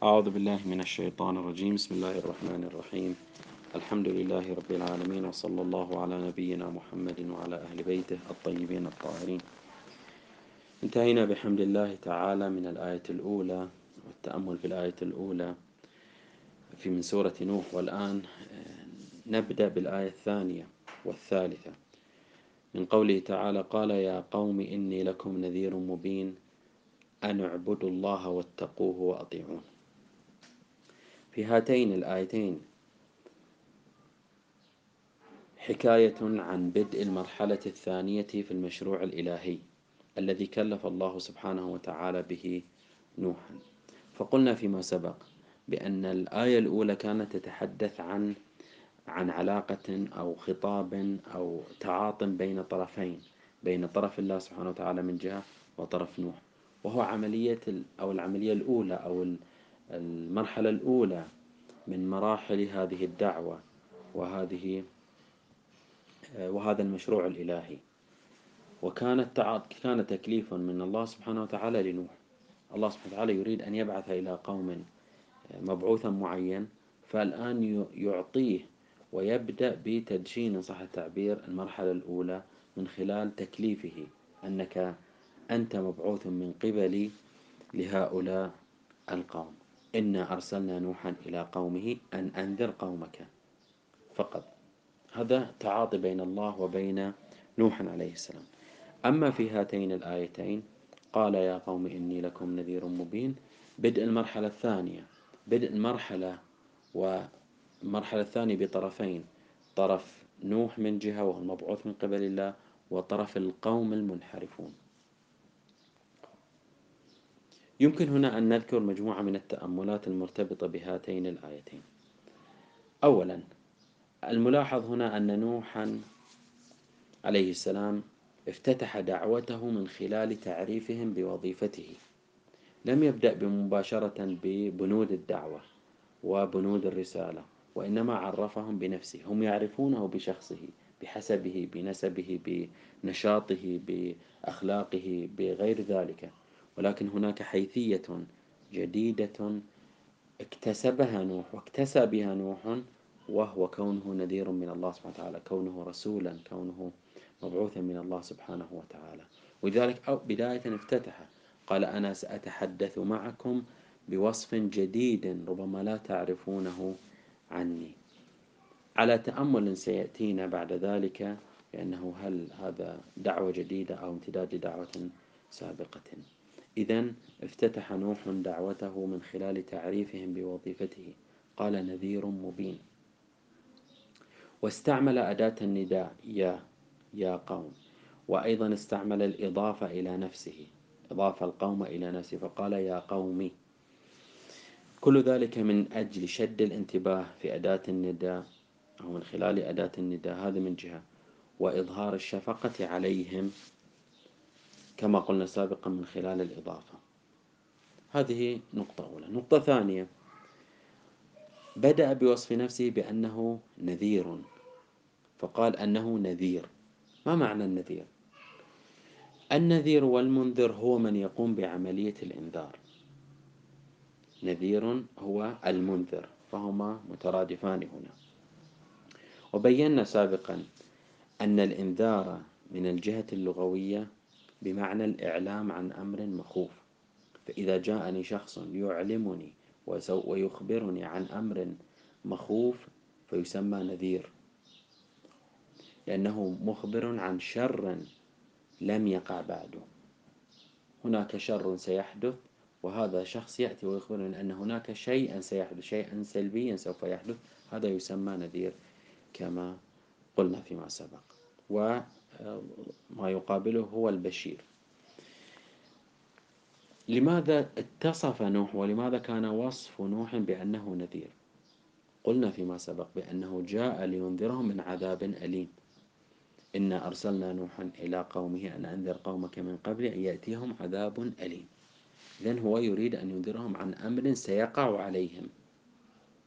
أعوذ بالله من الشيطان الرجيم. بسم الله الرحمن الرحيم. الحمد لله رب العالمين وصلى الله على نبينا محمد وعلى أهل بيته الطيبين الطاهرين. انتهينا بحمد الله تعالى من الآية الأولى والتأمل في الآية الأولى في من سورة نوح. والآن نبدأ بالآية الثانية والثالثة. من قوله تعالى قال يا قوم إني لكم نذير مبين أن اعبدوا الله واتقوه وأطيعون. في هاتين الآيتين. حكاية عن بدء المرحلة الثانية في المشروع الإلهي الذي كلف الله سبحانه وتعالى به نوحا. فقلنا فيما سبق بأن الآية الأولى كانت تتحدث عن عن علاقة أو خطاب أو تعاط بين طرفين بين طرف الله سبحانه وتعالى من جهة وطرف نوح. وهو عملية أو العملية الأولى أو المرحلة الأولى من مراحل هذه الدعوة وهذه وهذا المشروع الإلهي. وكانت كان تكليف من الله سبحانه وتعالى لنوح. الله سبحانه وتعالى يريد أن يبعث إلى قوم مبعوثا معين فالآن يعطيه ويبدأ بتدشين صح التعبير المرحلة الأولى من خلال تكليفه. أنك أنت مبعوث من قبلي لهؤلاء القوم. إنا أرسلنا نوحا إلى قومه أن أنذر قومك. فقط. هذا تعاطي بين الله وبين نوح عليه السلام. أما في هاتين الآيتين قال يا قوم إني لكم نذير مبين. بدء المرحلة الثانية. بدء المرحلة والمرحلة الثانية بطرفين. طرف نوح من جهة وهو المبعوث من قبل الله وطرف القوم المنحرفون. يمكن هنا أن نذكر مجموعة من التأملات المرتبطة بهاتين الآيتين. أولا الملاحظ هنا أن نوحا عليه السلام افتتح دعوته من خلال تعريفهم بوظيفته. لم يبدأ مباشرة ببنود الدعوة وبنود الرسالة وإنما عرفهم بنفسه. هم يعرفونه بشخصه بحسبه بنسبه بنشاطه بأخلاقه بغير ذلك. ولكن هناك حيثية جديدة اكتسبها نوح واكتسى بها نوح وهو كونه نذير من الله سبحانه وتعالى كونه رسولا كونه مبعوثا من الله سبحانه وتعالى. ولذلك أو بداية افتتح قال أنا سأتحدث معكم بوصف جديد ربما لا تعرفونه عني. على تأمل سيأتينا بعد ذلك بأنه هل هذا دعوة جديدة أو امتداد لدعوة سابقة. إذا افتتح نوح دعوته من خلال تعريفهم بوظيفته. قال نذير مبين. واستعمل أداة النداء يا يا قوم. وأيضا استعمل الإضافة إلى نفسه. أضاف القوم إلى نفسه فقال يا قومي. كل ذلك من أجل شد الانتباه في أداة النداء أو من خلال أداة النداء. هذا من جهة. وإظهار الشفقة عليهم كما قلنا سابقا من خلال الإضافة. هذه نقطة أولى. نقطة ثانية. بدأ بوصف نفسه بأنه نذير. فقال أنه نذير. ما معنى النذير؟ النذير والمنذر هو من يقوم بعملية الإنذار. نذير هو المنذر. فهما مترادفان هنا. وبينا سابقا أن الإنذار من الجهة اللغوية بمعنى الإعلام عن أمر مخوف. فإذا جاءني شخص يعلمني ويخبرني عن أمر مخوف فيسمى نذير. لأنه مخبر عن شر لم يقع بعده. هناك شر سيحدث وهذا شخص يأتي ويخبرني أن هناك شيئا سيحدث شيئا سلبيا سوف يحدث. هذا يسمى نذير كما قلنا فيما سبق. وما يقابله هو البشير. لماذا اتصف نوح ولماذا كان وصف نوح بأنه نذير؟ قلنا فيما سبق بأنه جاء لينذرهم من عذاب أليم. إنا أرسلنا نوحا إلى قومه أن أنذر قومك من قبل أن يأتيهم عذاب أليم. إذن هو يريد أن ينذرهم عن أمر سيقع عليهم.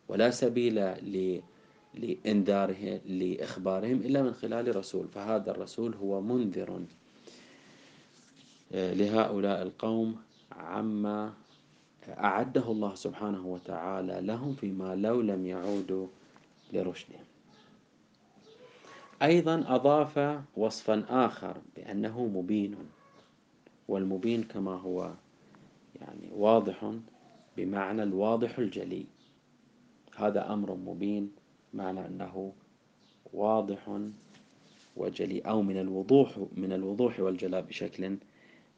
ولا سبيل لإنذاره لإخبارهم إلا من خلال رسول. فهذا الرسول هو منذر. آه، لهؤلاء القوم عما أعده الله سبحانه وتعالى لهم فيما لو لم يعودوا لرشدهم أيضا أضاف وصفا آخر بأنه مبين والمبين كما هو يعني واضح بمعنى الواضح الجلي. هذا أمر مبين معنى أنه واضح وجلي أو من الوضوح من الوضوح والجلاء بشكل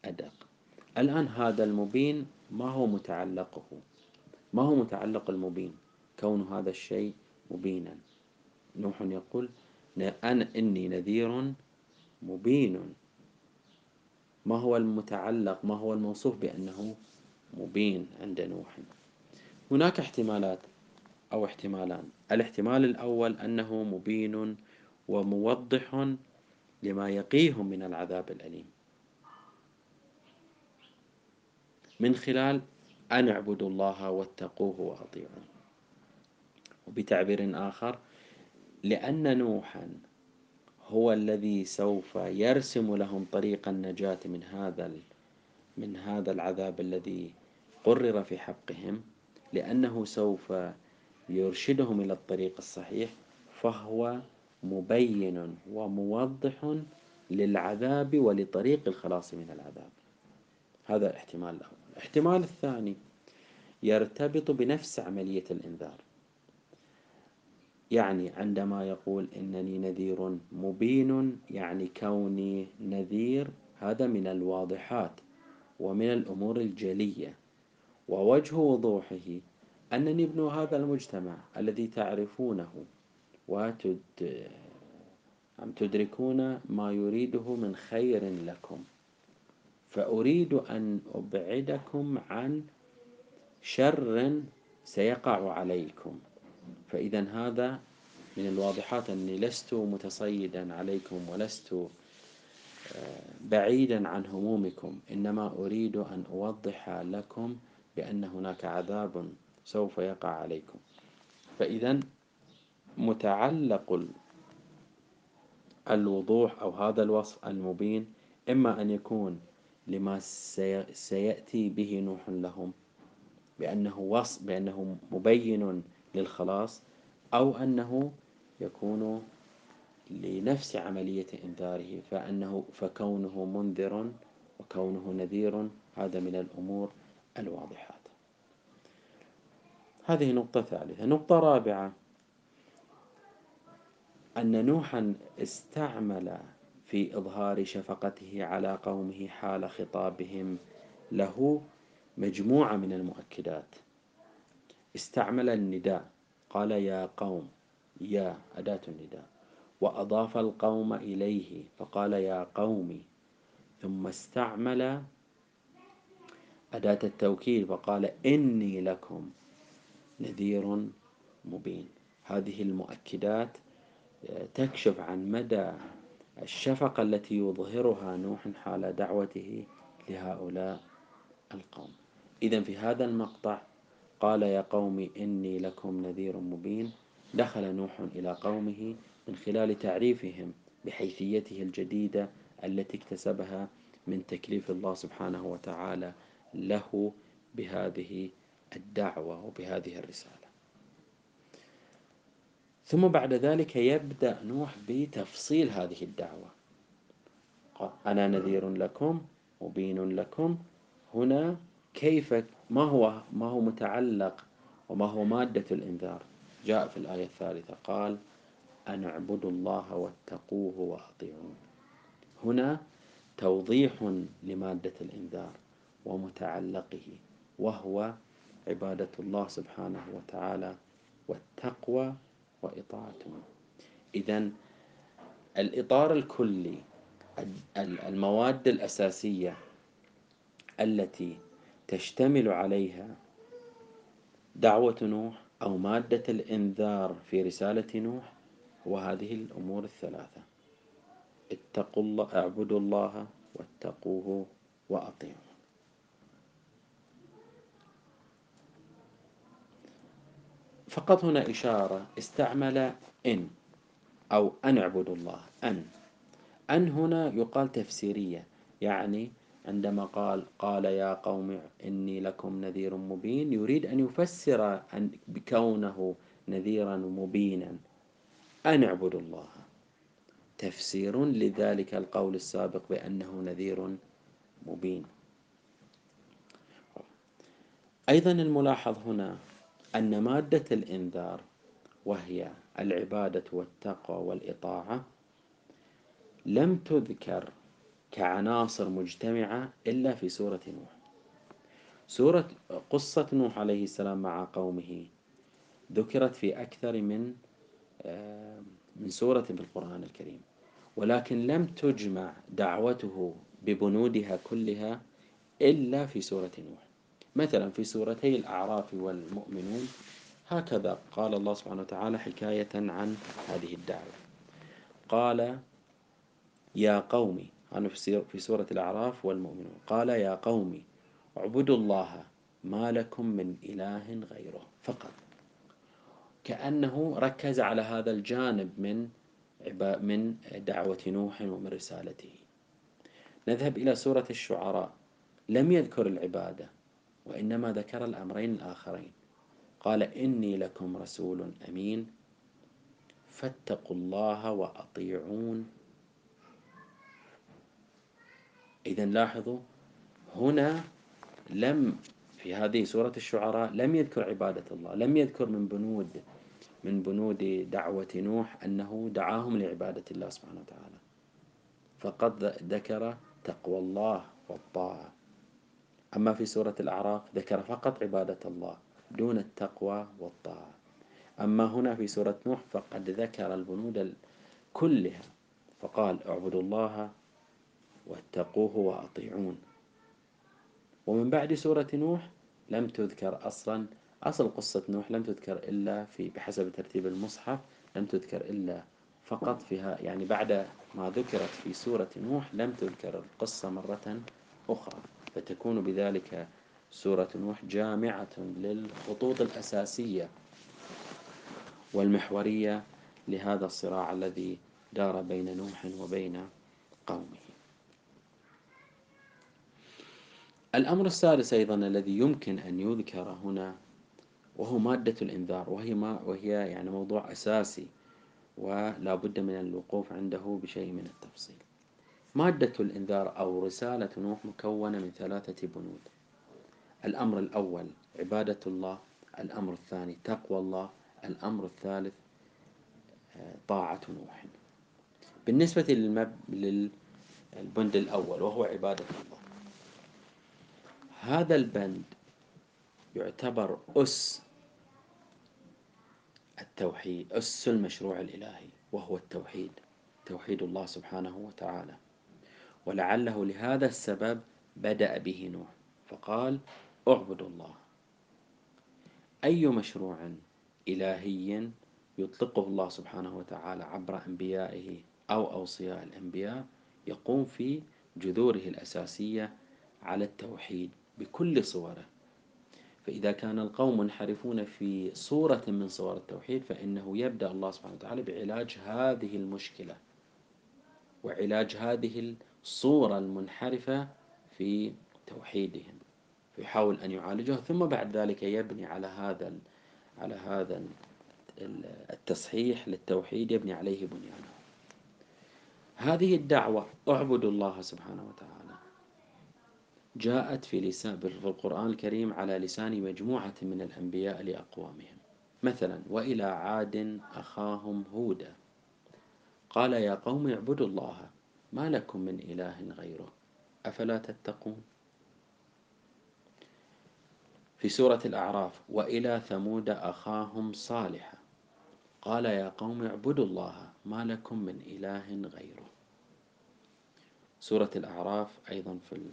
أدق. الآن هذا المبين ما هو متعلقه؟ ما هو متعلق المبين؟ كون هذا الشيء مبينا. نوح يقول أنا إني نذير مبين. ما هو المتعلق؟ ما هو الموصوف بأنه مبين عند نوح؟ هناك احتمالات. أو احتمالان. الاحتمال الأول أنه مبين وموضح لما يقيهم من العذاب الأليم. من خلال أن اعبدوا الله واتقوه وأطيعوه وبتعبير آخر لأن نوحا هو الذي سوف يرسم لهم طريق النجاة من هذا من هذا العذاب الذي قرر في حقهم لأنه سوف يرشدهم إلى الطريق الصحيح فهو مبين وموضح للعذاب ولطريق الخلاص من العذاب. هذا الاحتمال الأول. الاحتمال الثاني يرتبط بنفس عملية الإنذار. يعني عندما يقول إنني نذير مبين يعني كوني نذير هذا من الواضحات ومن الأمور الجلية ووجه وضوحه أنني ابن هذا المجتمع الذي تعرفونه وتد عم تدركون ما يريده من خير لكم. فأريد أن أبعدكم عن شر سيقع عليكم. فإذا هذا من الواضحات أني لست متصيدا عليكم ولست آه، بعيدا عن همومكم. إنما أريد أن أوضح لكم بأن هناك عذاب سوف يقع عليكم. فإذا متعلق الوضوح أو هذا الوصف المبين إما أن يكون لما سيأتي به نوح لهم بأنه وصف بأنه مبين للخلاص أو أنه يكون لنفس عملية إنذاره فأنه فكونه منذر وكونه نذير هذا من الأمور الواضحات هذه نقطة ثالثة. نقطة رابعة. أن نوحا استعمل في إظهار شفقته على قومه حال خطابهم له مجموعة من المؤكدات. استعمل النداء. قال يا قوم يا أداة النداء. وأضاف القوم إليه فقال يا قوم. ثم استعمل أداة التوكيد فقال إني لكم نذير مبين. هذه المؤكدات تكشف عن مدى الشفقة التي يظهرها نوح حال دعوته لهؤلاء القوم. إذا في هذا المقطع قال يا قوم إني لكم نذير مبين. دخل نوح إلى قومه من خلال تعريفهم بحيثيته الجديدة التي اكتسبها من تكليف الله سبحانه وتعالى له بهذه الدعوة وبهذه الرسالة. ثم بعد ذلك يبدأ نوح بتفصيل هذه الدعوة. أنا نذير لكم مبين لكم. هنا كيف ما هو ما هو متعلق وما هو مادة الإنذار؟ جاء في الآية الثالثة قال أن اعبدوا الله واتقوه وأطيعون. هنا توضيح لمادة الإنذار ومتعلقه وهو عبادة الله سبحانه وتعالى والتقوى وإطاعته. إذا الإطار الكلي المواد الأساسية التي تشتمل عليها دعوة نوح أو مادة الإنذار في رسالة نوح وهذه الأمور الثلاثة. اتقوا الله اعبدوا الله واتقوه وأطيعوا. فقط هنا إشارة استعمل إن أو أن اعبدوا الله أن. أن هنا يقال تفسيرية يعني عندما قال قال يا قوم إني لكم نذير مبين يريد أن يفسر أن بكونه نذيرا مبينا. أن اعبدوا الله. تفسير لذلك القول السابق بأنه نذير مبين. أيضا الملاحظ هنا أن مادة الإنذار وهي العبادة والتقوى والإطاعة لم تذكر كعناصر مجتمعة إلا في سورة نوح. سورة قصة نوح عليه السلام مع قومه ذكرت في أكثر من آه، من سورة في القرآن الكريم. ولكن لم تجمع دعوته ببنودها كلها إلا في سورة نوح. مثلا في سورتي الأعراف والمؤمنون هكذا قال الله سبحانه وتعالى حكاية عن هذه الدعوة. قال يا قومي أنا في سورة الأعراف والمؤمنون. قال يا قومي اعبدوا الله ما لكم من إله غيره فقط. كأنه ركز على هذا الجانب من من دعوة نوح ومن رسالته. نذهب إلى سورة الشعراء. لم يذكر العبادة. وإنما ذكر الأمرين الآخرين. قال إني لكم رسول أمين. فاتقوا الله وأطيعون. إذا لاحظوا هنا لم في هذه سورة الشعراء لم يذكر عبادة الله لم يذكر من بنود من بنود دعوة نوح أنه دعاهم لعبادة الله سبحانه وتعالى. فقد ذكر تقوى الله والطاعة. أما في سورة الأعراف ذكر فقط عبادة الله دون التقوى والطاعة. أما هنا في سورة نوح فقد ذكر البنود كلها. فقال اعبدوا الله واتقوه وأطيعون. ومن بعد سورة نوح لم تذكر أصلا أصل قصة نوح لم تذكر إلا في بحسب ترتيب المصحف لم تذكر إلا فقط فيها يعني بعد ما ذكرت في سورة نوح لم تذكر القصة مرة أخرى. فتكون بذلك سورة نوح جامعة للخطوط الأساسية والمحورية لهذا الصراع الذي دار بين نوح وبين قومه. الأمر السادس أيضا الذي يمكن أن يذكر هنا وهو مادة الإنذار وهي ما وهي يعني موضوع أساسي ولا بد من الوقوف عنده بشيء من التفصيل. مادة الإنذار أو رسالة نوح مكونة من ثلاثة بنود. الأمر الأول عبادة الله. الأمر الثاني تقوى الله. الأمر الثالث آه، طاعة نوح. بالنسبة. للبند الأول وهو عبادة الله. هذا البند يعتبر أس التوحيد أس المشروع الإلهي وهو التوحيد توحيد الله سبحانه وتعالى. ولعله لهذا السبب بدأ به نوح فقال اعبدوا الله. أي مشروع إلهي يطلقه الله سبحانه وتعالى عبر أنبيائه أو أوصياء الأنبياء يقوم في جذوره الأساسية على التوحيد بكل صوره. فإذا كان القوم منحرفون في صورة من صور التوحيد فإنه يبدأ الله سبحانه وتعالى بعلاج هذه المشكلة وعلاج هذه الصورة المنحرفة في توحيدهم فيحاول أن يعالجها ثم بعد ذلك يبني على هذا على هذا التصحيح للتوحيد يبني عليه بنيانه. هذه الدعوة اعبدوا الله سبحانه وتعالى. جاءت في لسان في القرآن الكريم على لسان مجموعة من الأنبياء لأقوامهم. مثلا وإلى عاد أخاهم هودا. قال يا قوم اعبدوا الله ما لكم من إله غيره؟ أفلا تتقون؟ في سورة الأعراف وإلى ثمود أخاهم صالحا. قال يا قوم اعبدوا الله ما لكم من إله غيره؟ سورة الأعراف أيضا في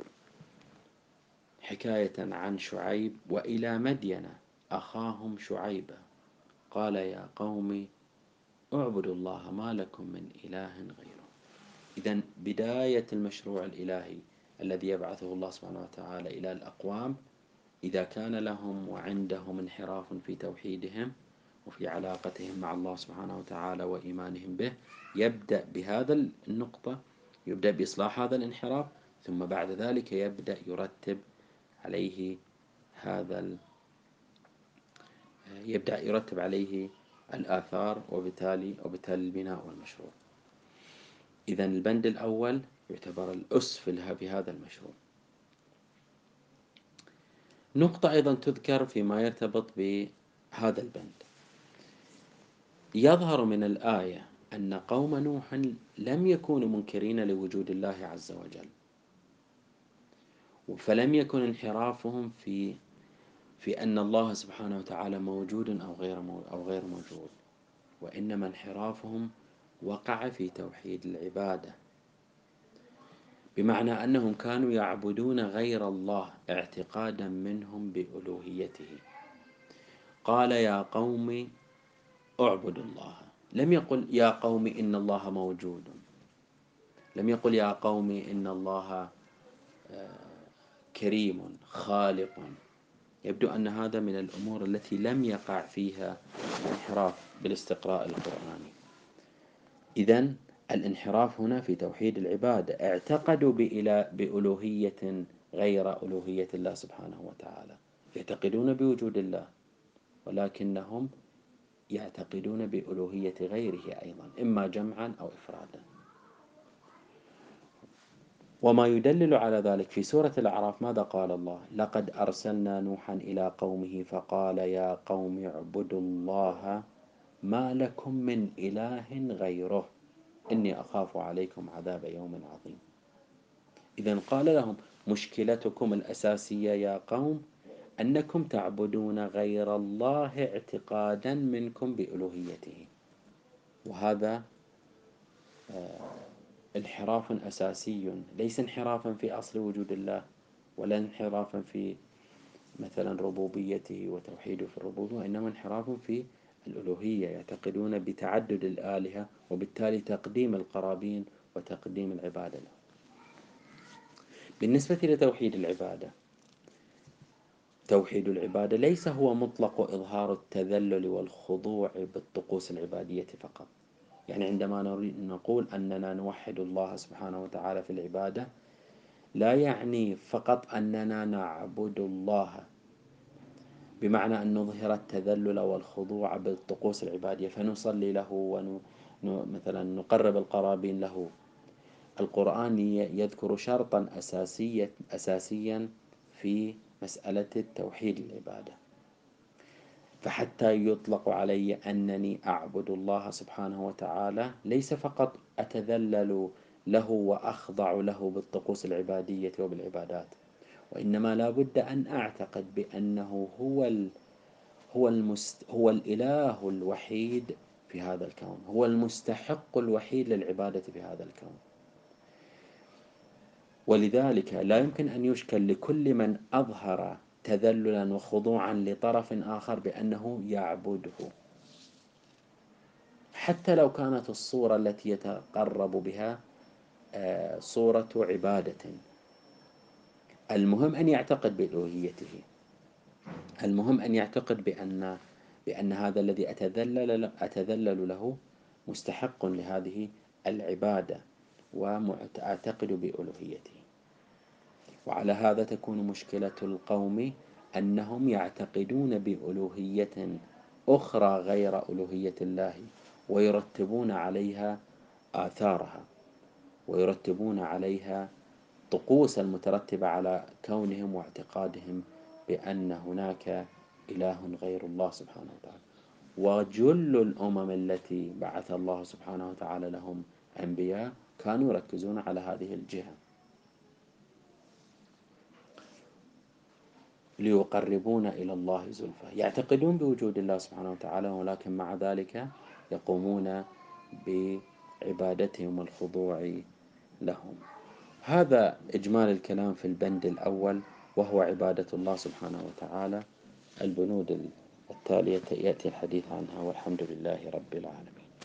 حكاية عن شعيب وإلى مدين أخاهم شعيبا. قال يا قوم اعبدوا الله ما لكم من إله غيره؟ إذا بداية المشروع الإلهي الذي يبعثه الله سبحانه وتعالى إلى الأقوام إذا كان لهم وعندهم انحراف في توحيدهم وفي علاقتهم مع الله سبحانه وتعالى وإيمانهم به يبدأ بهذا النقطة يبدأ بإصلاح هذا الانحراف ثم بعد ذلك يبدأ يرتب عليه هذا يبدأ يرتب عليه الآثار وبالتالي وبالتالي البناء والمشروع. إذا البند الأول يعتبر الأس في هذا المشروع. نقطة أيضا تذكر فيما يرتبط بهذا البند. يظهر من الآية أن قوم نوح لم يكونوا منكرين لوجود الله عز وجل فلم يكن انحرافهم في في أن الله سبحانه وتعالى موجود أو غير أو غير موجود وإنما انحرافهم وقع في توحيد العبادة. بمعنى أنهم كانوا يعبدون غير الله اعتقادا منهم بألوهيته. قال يا قوم اعبدوا الله. لم يقل يا قوم إن الله موجود. لم يقل يا قوم إن الله آه، كريم خالق. يبدو أن هذا من الأمور التي لم يقع فيها انحراف بالاستقراء القرآني. إذا الانحراف هنا في توحيد العبادة اعتقدوا بألوهية غير ألوهية الله سبحانه وتعالى. يعتقدون بوجود الله ولكنهم يعتقدون بألوهية غيره أيضا إما جمعا أو إفرادا. وما يدلل على ذلك في سورة الأعراف ماذا قال الله؟ لقد أرسلنا نوحا إلى قومه فقال يا قوم اعبدوا الله ما لكم من إله غيره. إني أخاف عليكم عذاب يوم عظيم. إذا قال لهم مشكلتكم الأساسية يا قوم أنكم تعبدون غير الله اعتقادا منكم بألوهيته. وهذا آه، انحراف أساسي ليس انحرافا في أصل وجود الله ولا انحرافا في مثلا ربوبيته وتوحيده في الربوبية وإنما انحراف في الألوهية يعتقدون بتعدد الآلهة وبالتالي تقديم القرابين وتقديم العبادة له بالنسبة لتوحيد العبادة توحيد العبادة ليس هو مطلق إظهار التذلل والخضوع بالطقوس العبادية فقط. يعني عندما نقول أننا نوحد الله سبحانه وتعالى في العبادة لا يعني فقط أننا نعبد الله بمعنى أن نظهر التذلل والخضوع بالطقوس العبادية فنصلي له ومثلا نقرب القرابين له. القرآن يذكر شرطا أساسيا أساسيا في مسألة التوحيد العبادة. فحتى يطلق علي أنني أعبد الله سبحانه وتعالى ليس فقط أتذلل له وأخضع له بالطقوس العبادية وبالعبادات. وإنما لا بد أن أعتقد بأنه هو ال هو المست هو الإله الوحيد في هذا الكون. هو المستحق الوحيد للعبادة في هذا الكون. ولذلك لا يمكن أن يشكل لكل من أظهر تذللا وخضوعا لطرف آخر بأنه يعبده. حتى لو كانت الصورة التي يتقرب بها آه، صورة عبادة. المهم أن يعتقد بألوهيته. المهم أن يعتقد بأن بأن هذا الذي أتذلل أتذلل له مستحق لهذه العبادة وأعتقد بألوهيته. وعلى هذا تكون مشكلة القوم أنهم يعتقدون بألوهية أخرى غير ألوهية الله ويرتبون عليها آثارها ويرتبون عليها الطقوس المترتبة على كونهم واعتقادهم بأن هناك إله غير الله سبحانه وتعالى. وجل الأمم التي بعث الله سبحانه وتعالى لهم أنبياء كانوا يركزون على هذه الجهة. ليقربون إلى الله زلفى. يعتقدون بوجود الله سبحانه وتعالى ولكن مع ذلك يقومون بعبادتهم والخضوع لهم. هذا إجمال الكلام في البند الأول وهو عبادة الله سبحانه وتعالى. البنود التالية يأتي الحديث عنها والحمد لله رب العالمين.